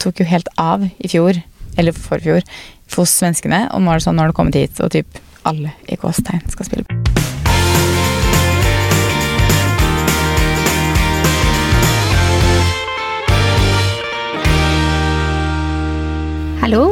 tok jo helt av i fjor, eller forfjor, hos svenskene. Og nå er det sånn, nå har det kommet hit, og typ alle i gåstegn skal spille. Hallo.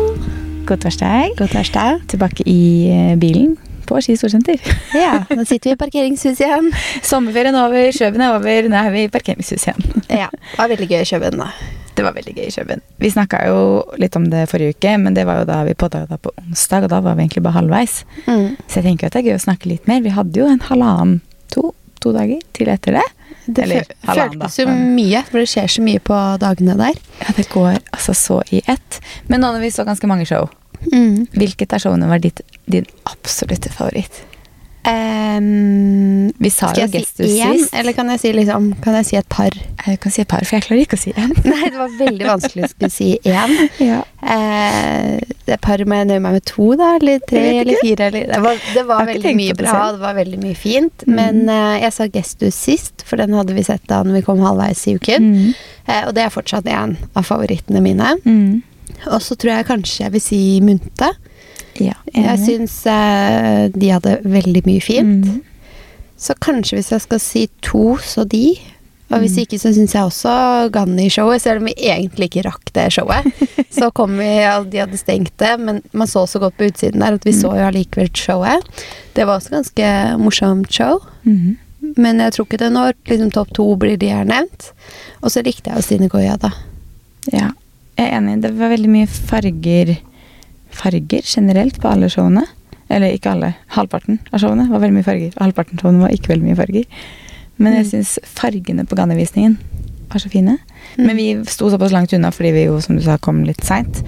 God torsdag. God torsdag. Tilbake i eh, bilen på Ski Storsenter. Ja, nå sitter vi i parkeringshuset igjen. Sommerferien over, Kjøben er over, nå er vi i parkeringshus igjen. Ja, Det var veldig gøy i Kjøben, da. Det var veldig gøy i Kjøben. Vi snakka jo litt om det forrige uke, men det var jo da vi podda på onsdag, og da var vi egentlig bare halvveis. Mm. Så jeg tenker at det er gøy å snakke litt mer. Vi hadde jo en halvannen, to, to dager til etter det. Det Eller føltes jo mye, for det skjer så mye på dagene der. Ja, det går altså så i ett. Men nå når vi så ganske mange show, Mm. hvilket av showene var ditt, din absolutte favoritt? Ehm, Vi sa jo Gestus si én, sist. eller kan jeg si, liksom, kan jeg si et par? Jeg kan si et par, for jeg klarer ikke å si én. Nei, det var veldig vanskelig å skulle si én. Ja. Uh, det par må jeg nøye meg med to, da, eller tre, eller fire. Eller, det var, det var veldig mye bra, det var veldig mye fint. Mm. Men uh, jeg sa Gestus sist, for den hadde vi sett da når vi kom halvveis i uken. Mm. Uh, og det er fortsatt en av favorittene mine. Mm. Og så tror jeg kanskje jeg vil si Munte. Ja, Jeg syns eh, de hadde veldig mye fint. Mm. Så kanskje hvis jeg skal si to, så de. Og hvis Mm. ikke, så syns jeg også Ganni-showet, selv om vi egentlig ikke rakk det showet. så kom vi, de hadde stengt det, men man så så godt på utsiden der at vi Mm. så jo allikevel showet. Det var også ganske morsomt show. Mm. Men jeg tror ikke det når liksom, topp to blir de her nevnt. Og så likte jeg jo Stine Goya, da. Ja, jeg er enig. Det var veldig mye farger Farger generelt på alle showene. Eller ikke alle. Halvparten av showene var veldig mye farger. og Halvparten av showene var ikke veldig mye farger. Men jeg Mm. syns fargene på Ganni-visningen var så fine. Mm. Men vi sto såpass langt unna fordi vi jo, som du sa, kom litt seint.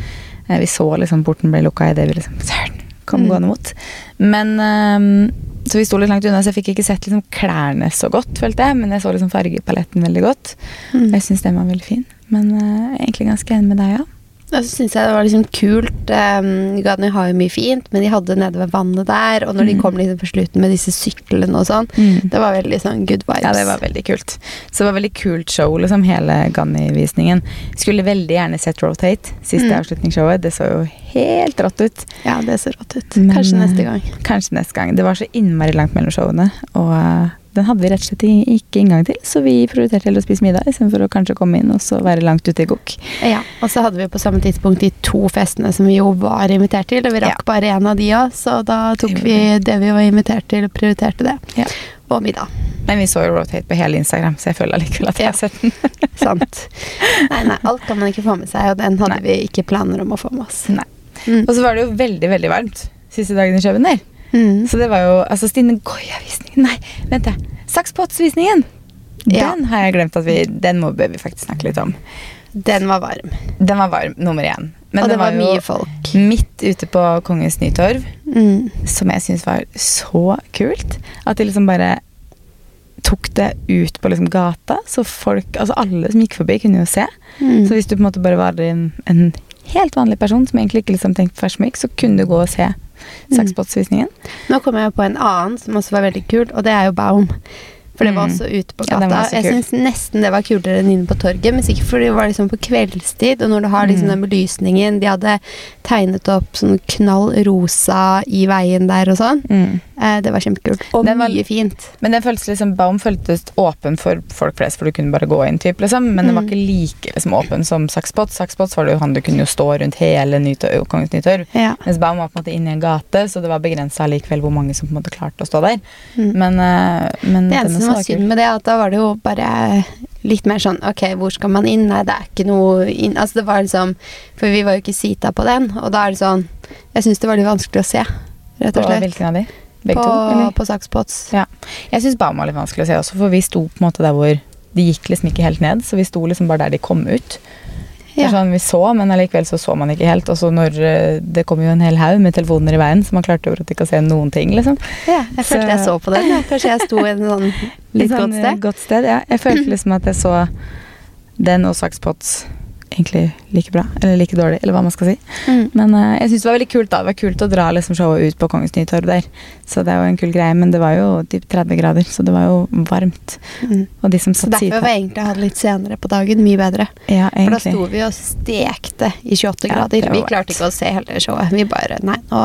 Eh, Vi så liksom porten ble lukka idet vi liksom søren, kom Mm. gående mot. Men ehm, Så vi sto litt langt unna, så jeg fikk ikke sett liksom klærne så godt, følte jeg. Men jeg så liksom fargepaletten veldig godt. Og Jeg syns den var veldig fin. Men eh, egentlig ganske enig med deg, ja. Og så syns jeg det var liksom kult. Um, Gani har jo mye fint, men de hadde nede ved vannet der, og når de Mm. kom liksom på slutten med disse syklene og sånn, det var veldig sånn good vibes. Ja, det var veldig kult. Så det var veldig kult show, liksom, hele Ganni-visningen. Skulle veldig gjerne sett Rotate, siste Mm. avslutningsshowet. Det så jo helt rått ut. Ja, det så rått ut. Men, Kanskje eh, neste gang. Kanskje neste gang. Det var så innmari langt mellom showene, og eh, den hadde vi rett og slett ikke inngang til, så vi prioriterte heller å spise middag istedenfor å kanskje komme inn og så være langt ute i gokk. Ja, Og så hadde vi på samme tidspunkt de to festene som vi jo var invitert til, og vi rakk Ja. bare én av de òg, så da tok vi det vi var invitert til, og prioriterte det. Ja. Og middag. Men vi så jo Rotate på hele Instagram, så jeg føler allikevel at jeg har sett den. Sant. Nei, nei, alt kan man ikke få med seg, og den hadde Nei. vi ikke planer om å få med oss. Nei. Mm. Og så var det jo veldig, veldig varmt siste dagen i der. Mm. Så det var jo altså Stine Goya-visningen Nei, vent det. Sakspots-visningen. Ja. Den har jeg glemt at vi Den må vi faktisk snakke litt om. Den var varm. Den var varm, nummer én. Men og det var, var, mye folk. midt ute på Kongens Nytorv, Mm. som jeg syns var så kult. At de liksom bare tok det ut på liksom gata, så folk Altså alle som gikk forbi, kunne jo se. Mm. Så hvis du på en måte bare var en, en helt vanlig person som egentlig ikke liksom tenkte på så kunne du gå og se Mm. Nå kommer jeg på en annen som også var veldig kul, og det er jo Baum. For det var Mm. også ute på gata. Ja, jeg syns nesten det var kulere enn inne på torget, men sikkert fordi det var liksom på kveldstid, og når du har liksom Mm. den belysningen De hadde tegnet opp sånn knall rosa i veien der og sånn. Mm. Eh, det var kjempekult. Og Den var- mye fint. Men den føltes liksom, Baum føltes åpen for folk flest, for du kunne bare gå inn, typ, liksom. Men den var Mm. ikke like liksom, åpen som Sakspots. Sakspots var det jo han du kunne jo stå rundt hele Nytorv, Kongens Nytorv. Ja. Mens Baum var på en måte inne i en gate, så det var begrensa likevel hvor mange som på en måte klarte å stå der. Mm. Men, eh, men Det eneste som var synd med det, at da var det jo bare litt mer sånn Ok, hvor skal man inn? Nei, det er ikke noe inn Altså, det var liksom For vi var jo ikke sita på den, og da er det sånn Jeg syns det var litt vanskelig å se, rett og På slett. hvilken av de? Begge på, to? Eller? på Sakspots. Ja. Jeg syns Baum var litt vanskelig å se også, for vi sto på en måte der hvor de gikk liksom ikke helt ned, så vi sto liksom bare der de kom ut. Ja. sånn, Vi så, men allikevel så så man ikke helt. Og så når eh, det kom jo en hel haug med telefoner i veien, så man klarte jo ikke å se noen ting, liksom. Ja, jeg følte jeg så på den. Kanskje jeg sto i en sånn litt sånn, godt eh, sted. Godt sted, ja. Jeg følte liksom at jeg så den og Sakspots egentlig like bra. Eller like dårlig, eller hva man skal si. Mm. Men uh, jeg syns det var veldig kult da. Det var kult å dra liksom showet ut på Kongens Nytorv der. Så det er jo en kul greie. Men det var jo typ 30 grader, så det var jo varmt. Mm. Og de som Så satt derfor siden var egentlig å ha det litt senere på dagen mye bedre. Ja, For da sto vi og stekte i 28 Ja, grader. Vi klarte ikke å se hele showet. Vi bare Nei, nå,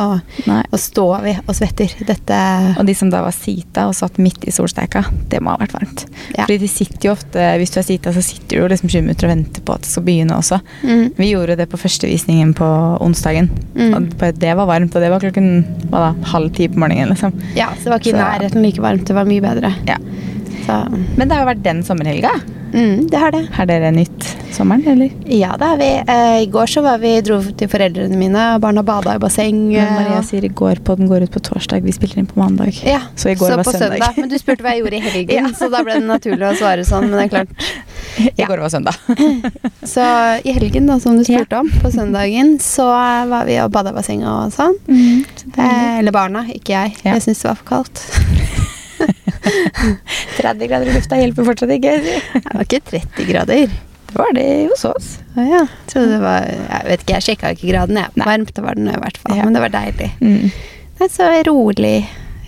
Nei. nå står vi og svetter. Dette Og de som da var sita og satt midt i solsteika, det må ha vært varmt. Ja. Fordi de sitter jo ofte, hvis du er sita, så sitter du jo liksom 20 minutter og venter på at det skal begynne også. mm. Vi gjorde det på første visningen på onsdagen. Mm. Og det var varmt, og det var klokken hva da, halv ti på morgenen. liksom. Ja, så det var ikke i nærheten like varmt. Det var mye bedre. Ja. Så Men det har jo vært den sommerhelga. mm, det har det. Har dere nytt sommeren, eller? Ja, det er vi. Eh, I går så var vi, dro til foreldrene mine, og barna bada i basseng. Men eh, Maria og- sier i går på den går ut på torsdag. Vi spiller inn på mandag. ja, Så i går var på søndag. Men du spurte hva jeg gjorde i helgen, Ja. så da ble det naturlig å svare sånn. Men det er klart. I Ja. går var søndag. Så i helgen, da, som du spurte om, på søndagen, så var vi og bada i bassenget og sånn. Eh, eller barna, ikke jeg. Ja. Jeg syntes det var for kaldt. 30 grader i lufta hjelper fortsatt ikke. Det var ikke 30 grader. Var det hos oss. Ah, ja. Trodde det var Jeg vet ikke, jeg sjekka ikke graden. Jeg. Varmt var den i hvert fall, Ja. men det var deilig. Mm. Nei, så rolig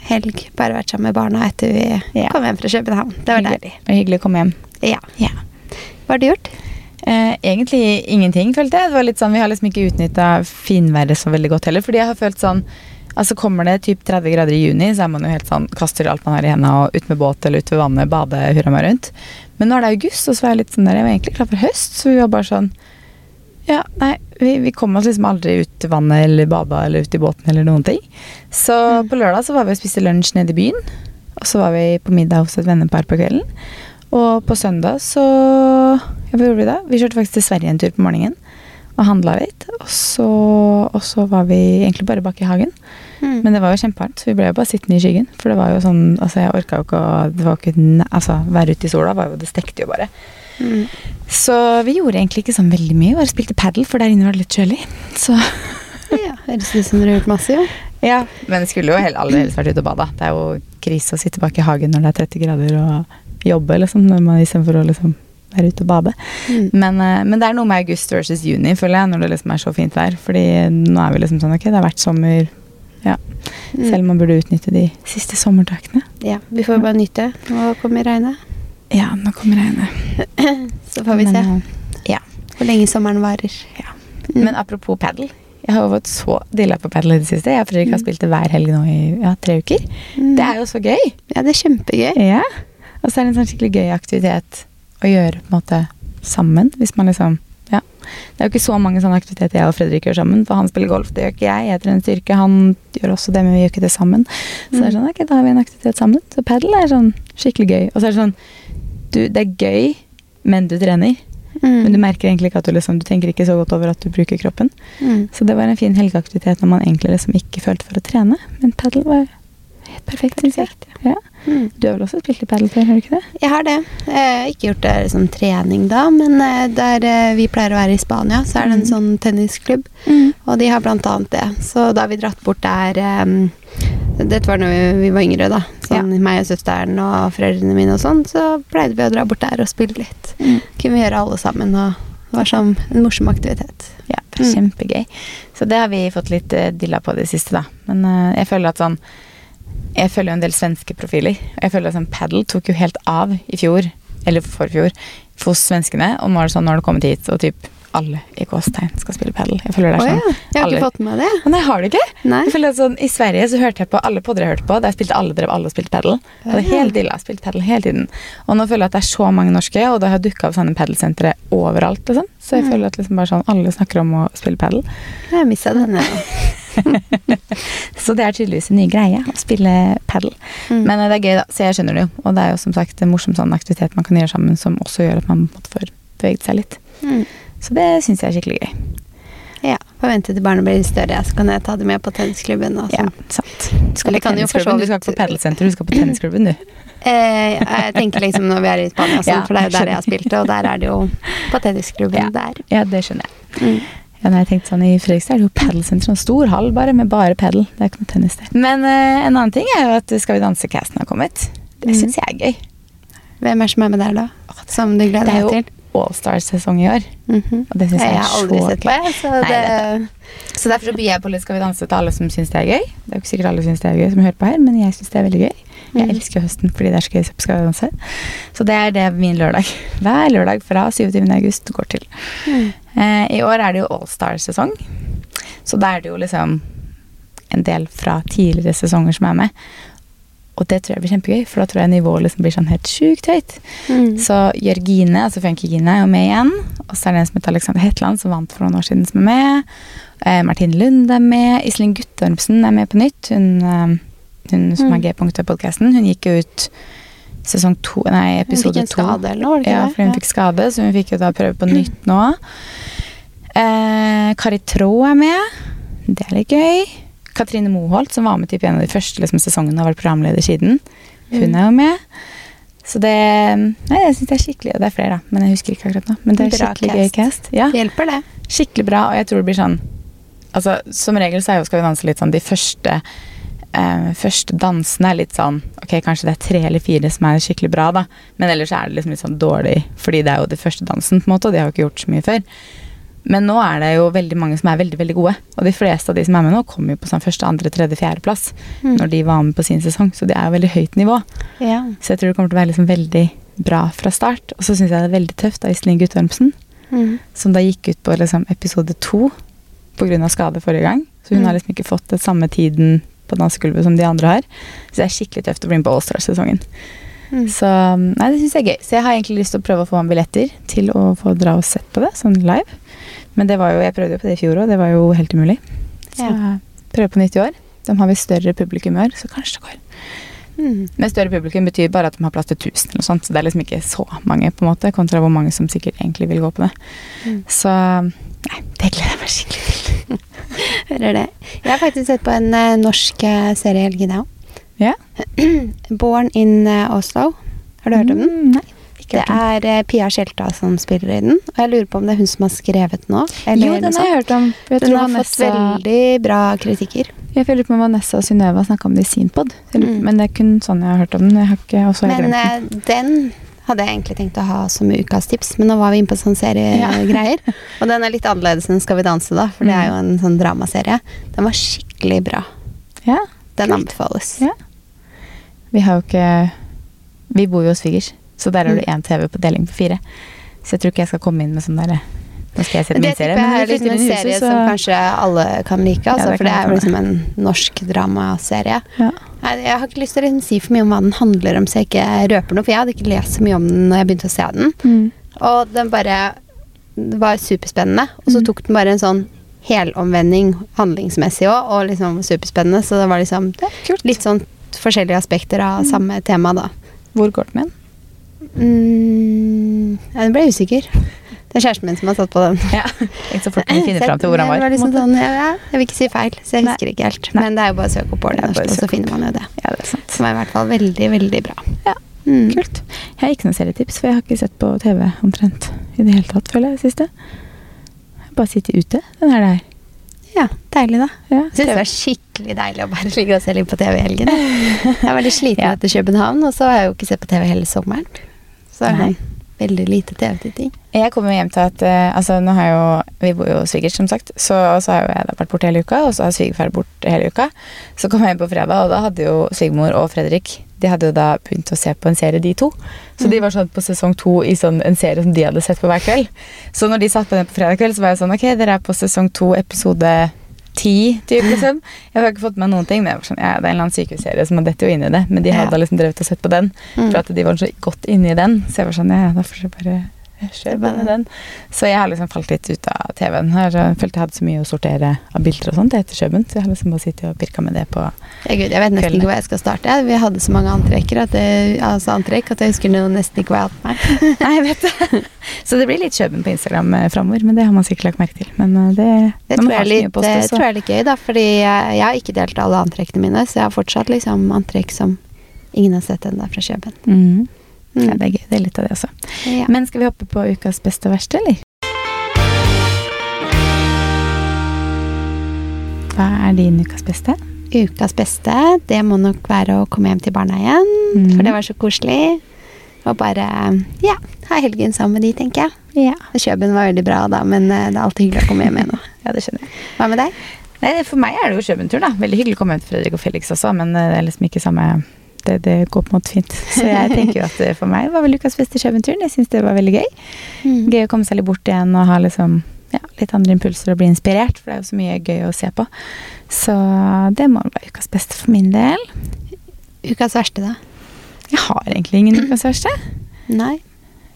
helg. Bare vært sammen med barna etter vi Ja. kom hjem fra København. Det var Hyggelig. deilig. Og hyggelig å komme hjem. Ja. Ja. Hva har du gjort? Eh, egentlig ingenting, følte jeg. Det var litt sånn, Vi har liksom ikke utnytta finværet så veldig godt heller. Fordi jeg har følt sånn Altså Kommer det typ 30 grader i juni, så er man jo helt sånn kaster alt man har i hendene og ut med båt eller ut ved vannet, bade hurra meg rundt. Men nå er det august, og så var jeg litt sånn der, jeg var egentlig klar for høst. Så vi var bare sånn Ja, nei, vi, vi kom oss liksom aldri ut til vannet eller bada eller ut i båten eller noen ting. Så Mm. på lørdag så var vi og spiste lunsj nede i byen. Og så var vi på middag hos et vennepar på kvelden. Og på søndag så Ja, hva gjorde vi da? Vi kjørte faktisk til Sverige en tur på morgenen og handla litt. Og så, og så var vi egentlig bare bak i hagen. Mm. Men det var jo kjempevarmt, så vi ble jo bare sittende i skyggen. For det var jo sånn Altså, jeg orka jo ikke å det var ikke, Altså, være ute i sola var jo Det stekte jo bare. Mm. Så vi gjorde egentlig ikke sånn veldig mye. Bare spilte padel, for der inne var det litt kjølig. Så Ja, Høres ut som dere har gjort masse, jo. ja. Men det skulle jo heller, aller helst vært ute og bada. Det er jo krise å sitte bak i hagen når det er 30 grader og jobbe, liksom. Når man istedenfor å liksom være ute og bade. Mm. Men, eh, men det er noe med august versus juni, føler jeg, når det liksom er så fint vær. Fordi nå er vi liksom sånn ok, det har vært sommer. Ja. Mm. Selv om man burde utnytte de siste sommertakene. Ja, vi får bare nyte. Nå kommer regnet. Ja, nå kommer regnet. Så får vi se Men, se. ja. hvor lenge sommeren varer. Ja. Mm. Men apropos padel. Jeg har jo vært så dilla på padel i det siste. Jeg og Fredrik har Mm. spilt det hver helg nå i ja, tre uker. Mm. Det er jo så gøy. Ja, det er kjempegøy. Ja. Og så er det en sånn skikkelig gøy aktivitet å gjøre på en måte sammen. Hvis man liksom. Det er jo ikke så mange sånne aktiviteter jeg og Fredrik gjør sammen. For han spiller golf, det gjør ikke jeg. Jeg trener styrke, han gjør også det, men vi gjør ikke det sammen. Så det er Mm. sånn, ok, da har vi en aktivitet sammen. Så padel er sånn skikkelig gøy. Og så er det sånn du, Det er gøy, men du trener. Mm. Men du merker egentlig ikke at du liksom Du tenker ikke så godt over at du bruker kroppen. Mm. Så det var en fin helgeaktivitet når man egentlig liksom ikke følte for å trene. Men padel var helt perfekt, perfekt. Ja. Mm. Du har vel også spilt litt padel før, har du ikke det? Jeg har det. Jeg har ikke gjort det som trening da, men eh, der eh, vi pleier å være i Spania, så er det en Mm. sånn tennisklubb, og de har blant annet det. Så da har vi dratt bort der eh, Dette var når vi, var yngre, da. Sånn meg og søsteren og foreldrene mine og sånn, så pleide vi å dra bort der og spille litt. Mm. Kunne vi gjøre alle sammen, og det var som en morsom aktivitet. Ja, det var Mm. kjempegøy. Så det har vi fått litt dilla på det siste, da. Men uh, jeg føler at sånn Jeg følger jo en del svenske profiler. Og jeg føler at sånn Paddle tok jo helt av i fjor, eller forfjor, hos svenskene. Og nå er det sånn, nå har det kommet hit, og typ alle i Gåstein skal spille padel. Jeg føler det er ja. sånn. Jeg har alle- ikke fått med det. Nei, har du ikke? Nei. Jeg føler at sånn, I Sverige så hørte jeg på alle podder jeg hørte på. Der spilte alle drev alle og spilte padel. Jeg hadde Ja. helt har spilt padel hele tiden. Og nå føler jeg at det er så mange norske, og det har dukka opp sånne padelsentre overalt. Liksom. Så jeg Mm. føler at liksom bare sånn, alle snakker om å spille padel. Jeg mista den. Ja. Så det er tydeligvis en ny greie å spille padel. Mm. Men eh, det er gøy, da. Så jeg skjønner det jo. Og det er jo som sagt en morsom sånn aktivitet man kan gjøre sammen, som også gjør at man får beveget seg litt. Mm. Så det syns jeg er skikkelig gøy. Ja. Får vente til barna blir større, så kan jeg ta det med på tennisklubben. Og Ja, sant. Du skal på tennisklubben, du skal ikke på padelsenter, du skal på tennisklubben, du. Eh, jeg tenker liksom når vi er i Spania, sånn, Ja, for det er jo der jeg har spilt, og der er det jo på tennisklubben Ja. der. Ja, det skjønner jeg. Mm. Ja, når jeg tenkte sånn, I Fredrikstad er det jo padelsenter, En stor hall bare, med bare padel. Det er ikke noe tennis der. Men eh, en annen ting er jo at Skal vi danse-casten har kommet. Det Mm. syns jeg er gøy. Hvem er som er med der, da? Som du gleder er deg til? Allstars-sesong i år. Mhm. Og det syns jeg Jeg er har aldri så sett på, gøy. jeg. Så Nei, det, Så derfor så byr jeg på litt Skal vi danse til alle som syns det er gøy. Det er jo ikke sikkert alle syns det er gøy som hører på her, men jeg syns det er veldig gøy. Jeg Mm. elsker høsten fordi det er så gøy som Skal vi danse. Så det er det min lørdag. Hver lørdag fra 27. august går til. Mm. Eh, I år er det jo Allstar-sesong, så da er det jo liksom en del fra tidligere sesonger som er med. Og det tror jeg blir kjempegøy, for da tror jeg nivået liksom blir sånn helt sjukt høyt. Mm. Så Jørgine, altså Funkygine, er jo med igjen. Og så er det en som heter Alexander Hetland, som vant for noen år siden, som er med. Eh, Martin Lund er med. Iselin Guttormsen er med på nytt. Hun, eh, hun som Mm. er G-punktet-podkasten. Hun gikk jo ut sesong to, nei, Hun fikk episode en to. skade eller noe? var det ikke Ja, for hun fikk skade, så hun fikk jo da prøve på nytt nå. Eh, Kari Traa er med. Det er litt gøy. Katrine Moholt, som var med typ en av de første liksom, sesongene og har vært programleder siden. Hun Mm. er jo med. Så det Nei, jeg syns det er skikkelig Og det er flere, da, men jeg husker ikke akkurat nå. Men det er Bra skikkelig gøy cast. Ja, hjelper, det. skikkelig bra, og jeg tror det blir sånn Altså, Som regel så er jo Skal vi danse litt sånn de første eh, første dansene er litt sånn Ok, kanskje det er tre eller fire som er skikkelig bra, da. Men ellers er det liksom litt sånn dårlig, fordi det er jo den første dansen, på en måte, og de har jo ikke gjort så mye før. Men nå er det jo veldig mange som er veldig veldig gode. Og de fleste av de som er med nå, kommer jo på sånn første, andre, tredje, fjerdeplass Mm. når de var med på sin sesong. Så det er jo veldig høyt nivå. Ja. Så jeg tror det kommer til å være liksom veldig bra fra start. Og så syns jeg det er veldig tøft av Iselin Guttormsen, Mm. som da gikk ut på liksom episode to pga. skade forrige gang. Så hun Mm. har liksom ikke fått den samme tiden på dansegulvet som de andre har. Så det er skikkelig tøft å bli med på Allstar-sesongen. Mm. Så nei, det syns jeg er gøy. Så jeg har egentlig lyst til å prøve å få meg billetter til å få dra og sett på det, sånn live. Men det var jo, jeg prøvde jo på det i fjor òg, det var jo helt umulig. Så Ja. jeg prøver på nytt i år. De har visst større publikum i år, så kanskje det går. Mm. Men større publikum betyr bare at de har plass til 1000 eller noe sånt, så det er liksom ikke så mange, på en måte, kontra hvor mange som sikkert egentlig vil gå på det. Mm. Så nei, det gleder jeg meg skikkelig til. Hører det. Jeg har faktisk sett på en uh, norsk eh, serie i helgen, jeg òg. Ja. Born in eh, Oslo. Har du hørt om den? Mm, Nei, Det er eh, Pia Skjelta som spiller i den. Og jeg lurer på om det er hun som har skrevet den nå. Jo, den har jeg hørt om. Jeg Den har har fått veldig bra kritikker. jeg føler på om Vanessa og Synnøve har snakka om det i sin pod. Mm. Men det er kun sånn jeg har hørt om den. Ikke, Men den. eh, den hadde jeg egentlig tenkt å ha som ukas tips, men nå var vi inne på sånn Ja. seriegreier. og den er litt annerledes enn Skal vi danse, da, for det er jo en sånn dramaserie. Den var skikkelig bra. Ja, Den anbefales. Ja. vi har jo ikke Vi bor jo hos svigers, så der har du Mm. én TV på deling på fire. Så jeg tror ikke jeg skal komme inn med sånn derre Nå skal jeg se Det min tipper serie. jeg når er liksom en serie så... som kanskje alle kan like, altså, Ja, det for det er jo liksom en norsk dramaserie. ja. Nei, Jeg har ikke lyst til å liksom si for mye om hva den handler om, så jeg ikke røper noe, for jeg hadde ikke lest så mye om den når jeg begynte å se den. Mm. Og den bare Det var superspennende, og så Mm. tok den bare en sånn helomvending handlingsmessig òg, og liksom superspennende, så det var liksom det litt sånn forskjellige aspekter av Mm. samme tema, da. Hvor går den igjen? Mm, ja, den ble usikker. Det er kjæresten min som har satt på den. Ja. Ikke så fort kan finne fram til hvor han var. Var liksom sånn, ja, jeg vil ikke si feil, så jeg husker ikke helt. Nei. Men det er jo bare å søke opp Bård Det bare å Norsk, og så finner man jo det. Ja, det er sant. Som er i hvert fall veldig, veldig bra. Ja, Mm. Kult. Jeg har ikke noen serietips, for jeg har ikke sett på TV omtrent i det hele tatt, føler jeg, siste. Jeg bare sitter ute den her der. Ja, deilig, da. Ja, Jeg syns det var skikkelig deilig å bare ligge og se litt på TV i helgen. Jeg var litt sliten Ja. etter København, og så har jeg jo ikke sett på TV hele sommeren. Så er Nei. veldig lite TV-titting. Jeg kommer hjem til at eh, Altså, nå har jo Vi bor jo svigers, som sagt. Så, og så har jo jeg da vært borte hele uka, og så har svigerfar borte hele uka. Så kom jeg hjem på fredag, og da hadde jo svigermor og Fredrik De hadde jo da begynt å se på en serie, de to. Så de var sånn på sesong to i sånn en serie som de hadde sett på hver kveld. Så når de satt på den på fredag kveld, så var jeg sånn Ok, dere er på sesong to, episode ti, typ, liksom. Jeg har ikke fått med noen ting, men jeg var sånn, ja, det er en eller annen sykehusserie som har dette jo inn i det. Men de Ja. hadde liksom drevet og sett på den. Mm. For at de var så godt inne i den. Så jeg var sånn, ja, ja, da får jeg bare se på den. Så jeg har liksom falt litt ut av TV-en. Jeg følte jeg hadde så mye å sortere av bilder og sånt etter Kjøben, så jeg har liksom bare sittet og pirka med det på Ja, Gud, jeg vet nesten kvelden. ikke hvor jeg skal starte. Vi hadde så mange antrekker at jeg, altså antrekk at jeg husker noe nesten ikke hva jeg hadde på meg. Nei, jeg vet det. Så det blir litt Kjøben på Instagram eh, framover, men det har man sikkert lagt merke til. Men eh, det, Det tror jeg, litt, post det tror jeg er litt gøy, da, fordi jeg, jeg har ikke delt alle antrekkene mine, så jeg har fortsatt liksom antrekk som ingen har sett ennå fra Kjøben. Mhm. Mm. Ja, det er gøy. Det er litt av det også. Ja. Men skal vi hoppe på ukas beste og verste, eller? Hva er din ukas beste? Ukas beste, det må nok være å komme hjem til barna igjen. Mm. For det var så koselig. Og bare ja, ha helgen sammen med de, tenker jeg. Ja. Kjøben var veldig bra da, men eh, det er alltid hyggelig å komme hjem igjen nå. ja, det skjønner jeg. Hva med deg? Nei, For meg er det jo Kjøben-tur, da. Veldig hyggelig å komme hjem til Fredrik og Felix også, men eh, det er liksom ikke samme det, det går på en måte fint. Så jeg tenker jo at for meg var vel ukas beste Kjøben-turen. Jeg syns det var veldig gøy. Mm. Gøy å komme seg litt bort igjen og ha liksom ja, litt andre impulser og bli inspirert, for det er jo så mye gøy å se på. Så det må være ukas beste for min del. Ukas verste, da? Jeg har egentlig ingen ukas verste. Nei.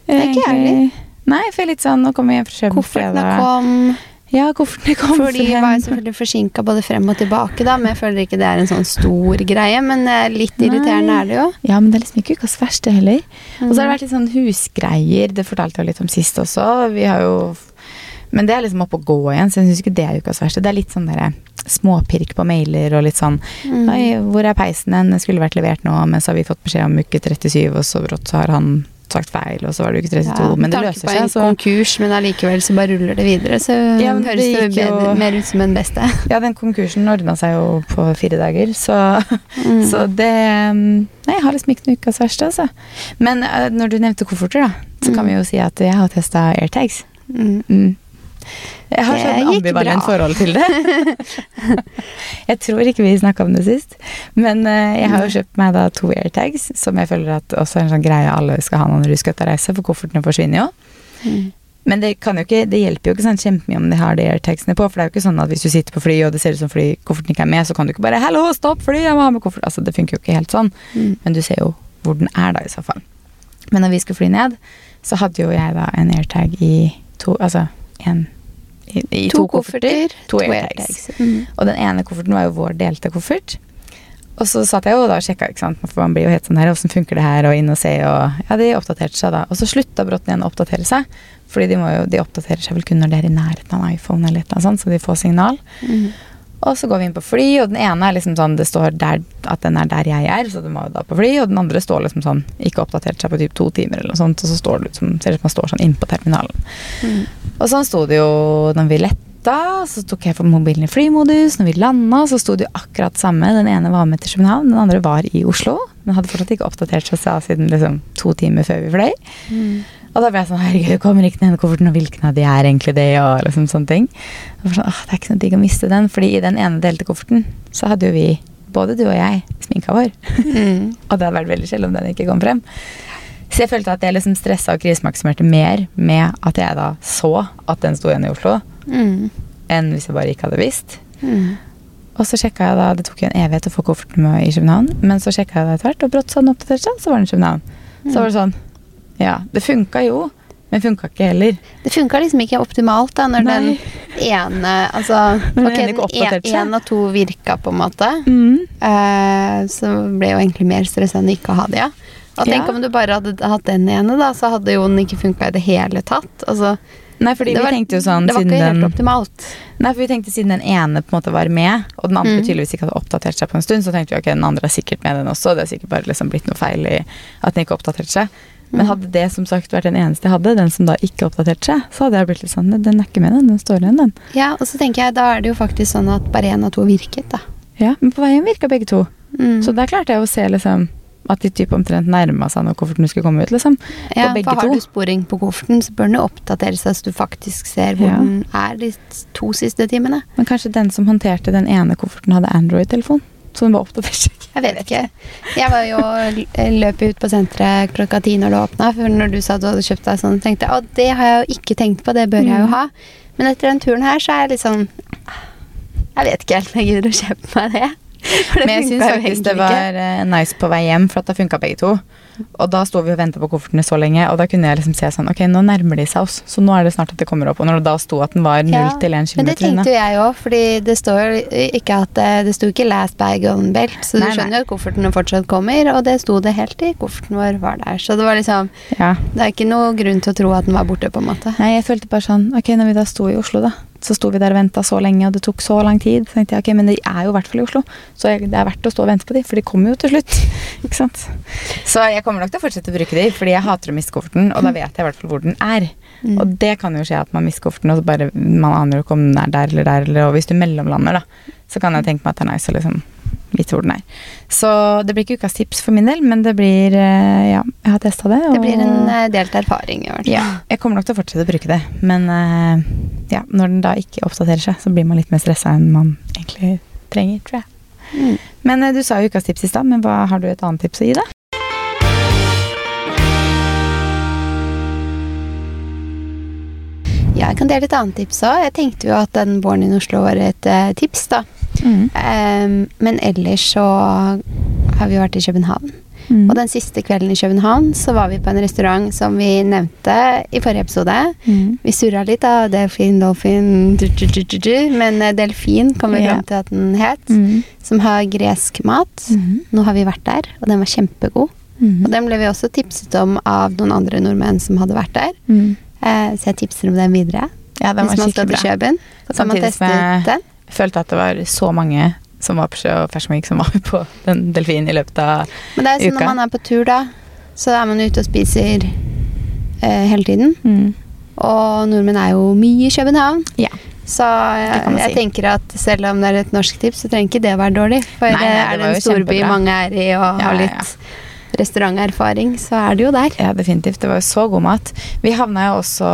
Det er ikke jeg heller. Nei, for jeg er litt sånn Nå kommer jeg hjem fra Kjøben Koffertene fredag. kom. Ja, koffertene kom For de var jo selvfølgelig forsinka både frem og tilbake, da, men jeg føler ikke det er en sånn stor greie. Men eh, litt irriterende Nei. er det jo. Ja, men det er liksom ikke ukas verste heller. Og så har det Mhm. vært litt sånn husgreier. Det fortalte jeg litt om sist også. Vi har jo Men det er liksom oppe å gå igjen, så jeg syns ikke det er ukas verste. Det er litt sånn derre småpirk på mailer og litt sånn Mm. Oi, hvor er peisen hen? Den skulle vært levert nå, men så har vi fått beskjed om uke 37, og så brått så har han sagt feil, og så var det uke 32. Ja, men det løser på seg, en konkurs, men allikevel så bare ruller det videre. Så Ja, det høres det bedre, mer ut som en beste. Ja, den konkursen ordna seg jo på fire dager, så Mm. Så det mm, Nei, jeg har liksom ikke noe ukas verste, altså. Men eh, når du nevnte kofferter, da, så kan Mm. vi jo si at jeg har testa airtags. Mm. Jeg har sånn ambivalent forhold til det. jeg tror ikke vi snakka om det sist, men eh, jeg har jo kjøpt meg da to airtags, som jeg føler at også er en sånn greie alle skal ha når du skal ut og reise, for koffertene forsvinner jo. Mm. Men det, kan jo ikke, det hjelper jo ikke sånn kjempemye om de har de airtagsene på, for det er jo ikke sånn at hvis du sitter på fly og det ser ut som flykofferten ikke er med, så kan du ikke bare 'hallo, stopp fly, jeg må ha med koffert'. Altså, det funker jo ikke helt sånn. Mm. Men du ser jo hvor den er da, i så fall. Men når vi skulle fly ned, så hadde jo jeg da en airtag i to Altså en i, i to, kofferter. To airtags. Mm. Og den ene kofferten var jo vår delte koffert. Og så satt jeg jo da og sjekka, ikke sant, for man blir jo helt sånn her, åssen funker det her, og inn og se, og ja, de oppdaterte seg da. Og så slutta Bråten igjen å oppdatere seg, fordi de, må jo, de oppdaterer seg vel kun når de er i nærheten av en iPhone eller et eller annet sånt, så de får signal. Mm. Og så går vi inn på fly, og den ene er liksom sånn Det står der, at den er der jeg er, så den må jo da på fly. Og den andre står liksom sånn Ikke oppdatert seg på typ to timer eller noe sånt, og så står det ut som, ser ut som man står sånn inne på terminalen. Mm. Og sånn sto det jo når vi letta, så tok jeg for mobilen i flymodus. Når vi landa, så sto det jo akkurat samme. Den ene var med til København, den andre var i Oslo. Men hadde fortsatt ikke oppdatert seg siden liksom to timer før vi fløy. Mm. Og da ble jeg sånn Herregud, kommer ikke ene kofferten, og hvilken av de er egentlig det? Og liksom sånne ting. Og sånn, åh, det er ikke noe digg å miste den, fordi i den ene delte kofferten så hadde jo vi, både du og jeg, sminka vår. Mm. Og det hadde vært veldig sjelden om den ikke kom frem. Så jeg følte at jeg liksom stressa og krisemaksimerte mer med at jeg da så at den sto igjen i Oslo, Mm. enn hvis jeg bare ikke hadde visst. Mm. Og så sjekka jeg da, Det tok jo en evighet å få kofferten med i København, men så sjekka jeg det etter hvert, og brått så den oppdatert seg, så var den i København. Så var det sånn Ja, det funka jo, men funka ikke heller. Det funka liksom ikke optimalt da, når Nei. den ene Altså, den ok, seg. én og to virka, på en måte. Mm. Uh, så ble jo egentlig mer stressa enn ikke å ha det, ja. Og tenk Ja. om du bare hadde hatt den ene, da, så hadde jo den ikke funka i det hele tatt. Altså, Nei, fordi det vi tenkte jo sånn det var ikke helt den optimalt. Nei, for vi tenkte siden den ene på en måte var med, og den andre Mm. tydeligvis ikke hadde oppdatert seg på en stund, så tenkte vi ok, den andre er sikkert med den også. Det er sikkert bare liksom blitt noe feil i at den ikke oppdaterte seg. Men hadde det som sagt vært den eneste jeg hadde, den som da ikke oppdaterte seg, så hadde jeg blitt litt sånn Den er ikke med, den. Den står igjen, den. Ja, og så tenker jeg, da er det jo faktisk sånn at bare én av to virket, da. Ja, Men på veien virka begge to. Mm. Så der klarte jeg å se liksom at de typ omtrent nærma seg når kofferten skulle komme ut, liksom. ja, begge for har to. du sporing på kofferten, så bør den oppdatere seg så du faktisk ser hvor Ja. den er de to siste timene. Men kanskje den som håndterte den ene kofferten, hadde Android-telefon? Så hun var opptatt av sjekk? Jeg vet ikke. Jeg var jo løp ut på senteret klokka ti når det åpna. For når du sa at du hadde kjøpt deg sånn, tenkte jeg at det har jeg jo ikke tenkt på, det bør jeg jo Mm. ha. Men etter den turen her så er jeg litt sånn Jeg vet ikke helt om jeg gidder å kjøpe meg det. Det Men jeg syns faktisk det var eh, nice på vei hjem, for at det funka begge to. Og da sto vi og venta på koffertene så lenge, og da kunne jeg liksom se sånn Ok, nå nærmer de seg oss, så nå er det snart at det kommer opp. Og når det da sto at den var null Ja, til én Men det tenkte jo jeg òg, fordi det står ikke at eh, Det sto ikke 'last bag on belt', så du nei. skjønner jo at koffertene fortsatt kommer, og det sto det helt til kofferten vår var der. Så det var liksom ja. Det er ikke noe grunn til å tro at den var borte, på en måte. Nei, jeg følte bare sånn Ok, når vi da sto i Oslo, da, så sto vi der og venta så lenge, og det tok så lang tid. Så tenkte jeg ok, men de er jo i hvert fall i Oslo, så jeg, det er verdt å stå og vente på de, for de kommer jo til slutt. ikke sant? Så jeg kommer nok til å fortsette å bruke de, fordi jeg hater å miste kofferten, og da vet jeg i hvert fall hvor den er. Mm. Og det kan jo skje at man mister kofferten, og så bare man aner ikke om den er der eller der, eller, og hvis du mellomlander, da, så kan jeg tenke meg at det er nice å liksom hvor den er. Så det blir ikke ukas tips for min del, men det blir eh, Ja, jeg har testa det. Det blir en eh, delt erfaring, i hvert fall. ja, jeg kommer nok til å fortsette å bruke det, men eh, ja, når den da ikke oppdaterer seg, så blir man litt mer stressa enn man egentlig trenger, tror jeg. Mm. Men du sa jo ukas tips i stad, men hva har du et annet tips å gi, da? Ja, jeg kan dele et annet tips òg. Jeg tenkte jo at den Born in Oslo var et tips, da. Em, men ellers så har vi vært i København. Mm. Og den siste kvelden i København så var vi på en restaurant som vi nevnte i forrige episode. Mm. Vi surra litt av Delfin, Dolphin du, du, du, du, du, Men eh, Delfin kom vi fram til at den het. Mm. Som har gresk mat. Mhm. Nå har vi vært der, og den var kjempegod. Mhm. Og den ble vi også tipset om av noen andre nordmenn som hadde vært der. Mm. Eh, så jeg tipser om den videre. Ja, den var Hvis man skal til. Kjøben, så kan man teste ut den. Følte at det var så mange som var på Sjø og Fashion Week som var på den delfinen i løpet av uka. Men det er sånn uka. når man er på tur, da, så er man ute og spiser eh, hele tiden. mm. Og nordmenn er jo mye i København. Ja. Så jeg, Det jeg si. tenker at selv om det er et norsk tips, så trenger ikke det å være dårlig. For Nei, nei, er det det en jo storby mange er i og Ja, har ja, litt restauranterfaring, så er det jo der. Ja, definitivt. Det var jo så god mat. Vi havna jo også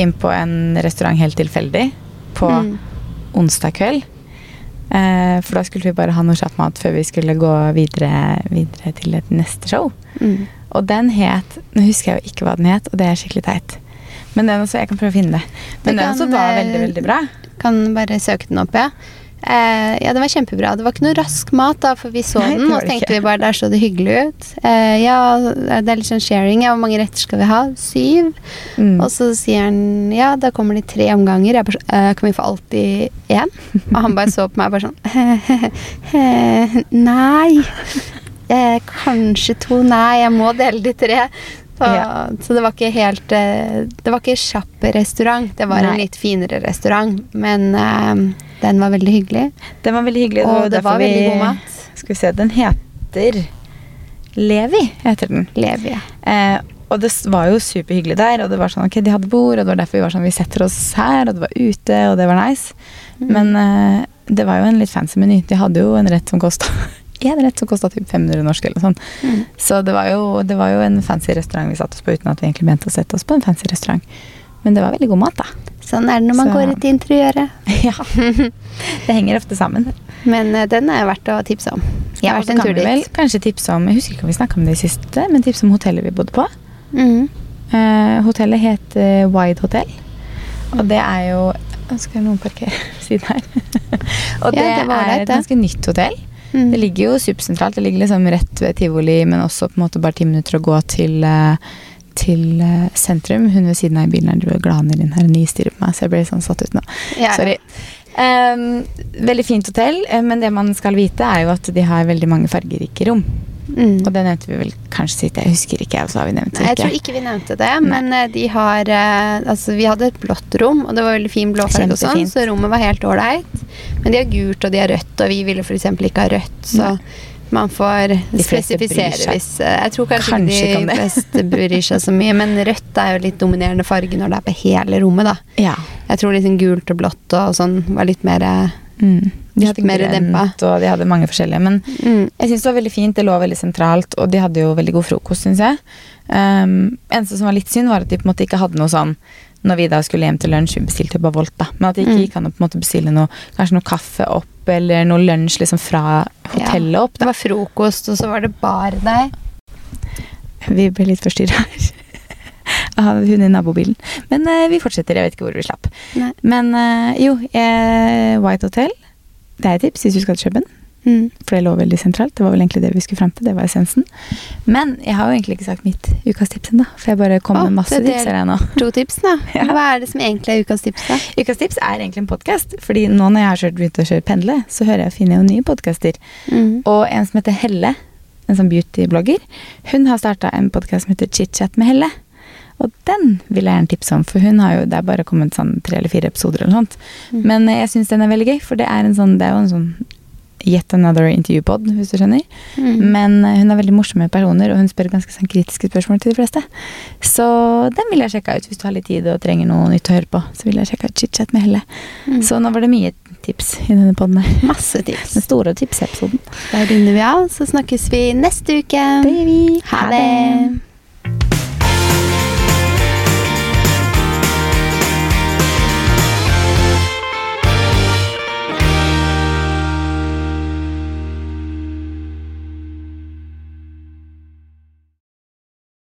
inn på en restaurant helt tilfeldig på Mm. Onsdag kveld. Eh, for da skulle vi bare ha noe kjapp mat før vi skulle gå videre, videre til et neste show. Mm. Og den het Nå husker jeg jo ikke hva den het, og det er skikkelig teit. Men den også, jeg kan prøve å finne det. Men Du den også var eh, veldig, veldig bra. Kan bare søke den opp, ja. Eh, ja, det var kjempebra. Det var ikke noe rask mat, da, for vi så Nei, den, og så tenkte ikke. vi bare der så det hyggelig ut. Eh, ja, det er litt sånn sharing. Ja, hvor mange retter skal vi ha? Syv. Mm. Og så sier han ja, da kommer det tre omganger. Jeg bare sånn, «Eh, kan vi få alltid én? Og han bare så på meg bare sånn Nei. Eh, kanskje to. Nei, jeg må dele de tre. Så, Ja. så det var ikke helt eh, Det var ikke kjapp restaurant. Det var en litt finere restaurant, men uh, den var veldig hyggelig. Den var veldig hyggelig. Og det var veldig god mat. Skal vi se, den heter Levi, heter den. Levi. Eh, og det var jo superhyggelig der, og det var sånn, ok, de hadde bord, og det var derfor vi var sånn, vi setter oss her, og det var ute, og det var nice. Mm. Men eh, det var jo en litt fancy meny. De hadde jo en rett som kosta en rett som kosta typ 500 norsk eller noe sånt. Mm. Så det var, jo, det var jo en fancy restaurant vi satte oss på, uten at vi egentlig mente å sette oss på en fancy restaurant. Men det var veldig god mat, da. Sånn er det når man Så- går ut i interiøret. ja. Det henger ofte sammen. Men uh, den er verdt å tipse om. Ja, og så kan vi vel kanskje tipse om Jeg husker ikke om vi snakka om det i siste, men tipse om hotellet vi bodde på. Mm. Uh, hotellet het uh, Wide Hotel. Og det er jo skal noen parkere siden her. og Ja, det, det er et ganske nytt hotell. Mm. Det ligger jo supersentralt. Det ligger liksom rett ved tivoli, men også på en måte bare ti minutter å gå til, eh, til eh, sentrum. Hun ved siden av i bilen her driver og glaner inn her og nistirrer på meg, så jeg ble sånn satt ut nå. Ja, Sorry. Um, veldig fint hotell, eh, men det man skal vite, er jo at de har veldig mange fargerike rom. Mm. Og det nevnte vi vel kanskje sist, jeg husker ikke. Og så har vi nevnt Nei, jeg tror ikke. ikke vi nevnte det, men eh, de har eh, Altså, vi hadde et blått rom, og det var veldig fin blåfarge og sånn, så rommet var helt ålreit. Men de har gult, og de har rødt, og vi ville f.eks. ikke ha rødt, så man får spesifisere hvis eh, Jeg tror kanskje, Kanskje ikke ikke de det. fleste bryr seg så mye, men rødt er jo litt dominerende farge når det er på hele rommet, da. Ja. Jeg tror liksom gult og blått og sånn var litt mer Mm. De hadde mer dempa. og de hadde mange forskjellige. Men mm, jeg syns det var veldig fint. Det lå veldig sentralt, og de hadde jo veldig god frokost, syns jeg. Um, eneste som var litt synd, var at de på en måte ikke hadde noe sånn når vi da skulle hjem til lunsj, vi bestilte jo bare Volt, da. Men at det ikke Mm. gikk an å på en måte bestille noe, kanskje noe kaffe opp, eller noe lunsj liksom fra hotellet opp. Det var frokost, og så var det bar der. Vi ble litt forstyrra her. Av hun i nabobilen. Men uh, vi fortsetter. Jeg vet ikke hvor vi slapp. Nei. Men uh, jo, eh, White Hotel. Det er et tips hvis du skal til København. Mm. For det lå veldig sentralt. Det var vel egentlig det vi skulle frem til. Det var essensen. Men jeg har jo egentlig ikke sagt mitt ukas tips ennå. For jeg bare kom oh, med masse tips her nå. To tips, da. Ja. Hva er det som egentlig er ukas tips, da? Ukas tips er egentlig en podkast. Fordi nå når jeg har begynt å kjøre pendle, så hører jeg finner jo nye podkaster. Mm. Og en som heter Helle, en sånn beauty-blogger, hun har starta en podkast som heter Chit-chat med Helle. Og den vil jeg gjerne tipse om, for hun har jo, det er bare kommet sånn tre eller fire episoder eller sånt. Mm. Men eh, jeg syns den er veldig gøy, for det er en sånn, det er jo en sånn yet another interview-pod, hvis du skjønner. Mm. Men eh, hun er veldig morsomme personer, og hun spør ganske sånn kritiske spørsmål til de fleste. Så den vil jeg sjekke ut hvis du har litt tid og trenger noe nytt å høre på. Så vil jeg sjekke ut chit-chat med Helle. Mm. Så nå var det mye tips i denne poden her. Masse tips. Den store tipsepisoden. Da runder vi av, så snakkes vi neste uke. Det gjør vi. Ha det.